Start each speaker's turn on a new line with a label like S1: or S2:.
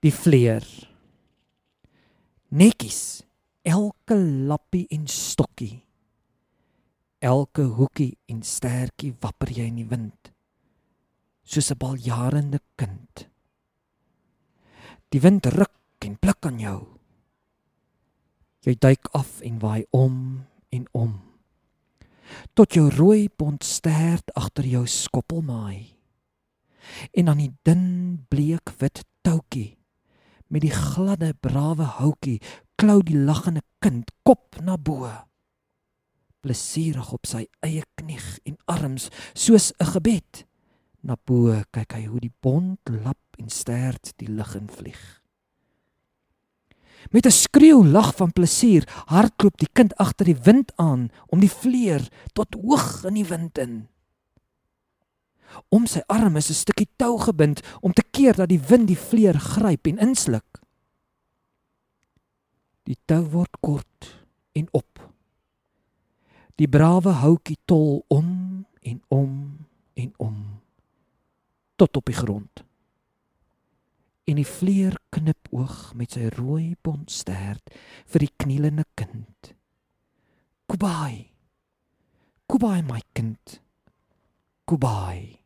S1: die vleer. Netjies, elke lappie en stokkie. Elke hoekie en stertjie wapper jy in die wind. Soos 'n baljarende kind. Die wind ruk en pluk aan jou. Jy duik af en waai om en om. Tot jou rooi bont stert agter jou skoppelmaai. En aan die dun bleek wit met die gladde brawe houtjie klou die lagende kind kop na bo. Plesierig op sy eie knieg en arms soos 'n gebed. Na bo kyk hy hoe die bont lap en stert die lug in vlieg. Met 'n skreeu lag van plesier hardloop die kind agter die wind aan om die vleer tot hoog in die wind in. Om sy arm is 'n stukkie tou gebind om te keer dat die wind die vleer gryp en insluk. Die tou word kort en op. Die brawe houtjie tol om en om en om tot op die grond. En die vleer knip oog met sy rooi bontstert vir die knielende kind. Kubai. Kubai my kind. Kubai.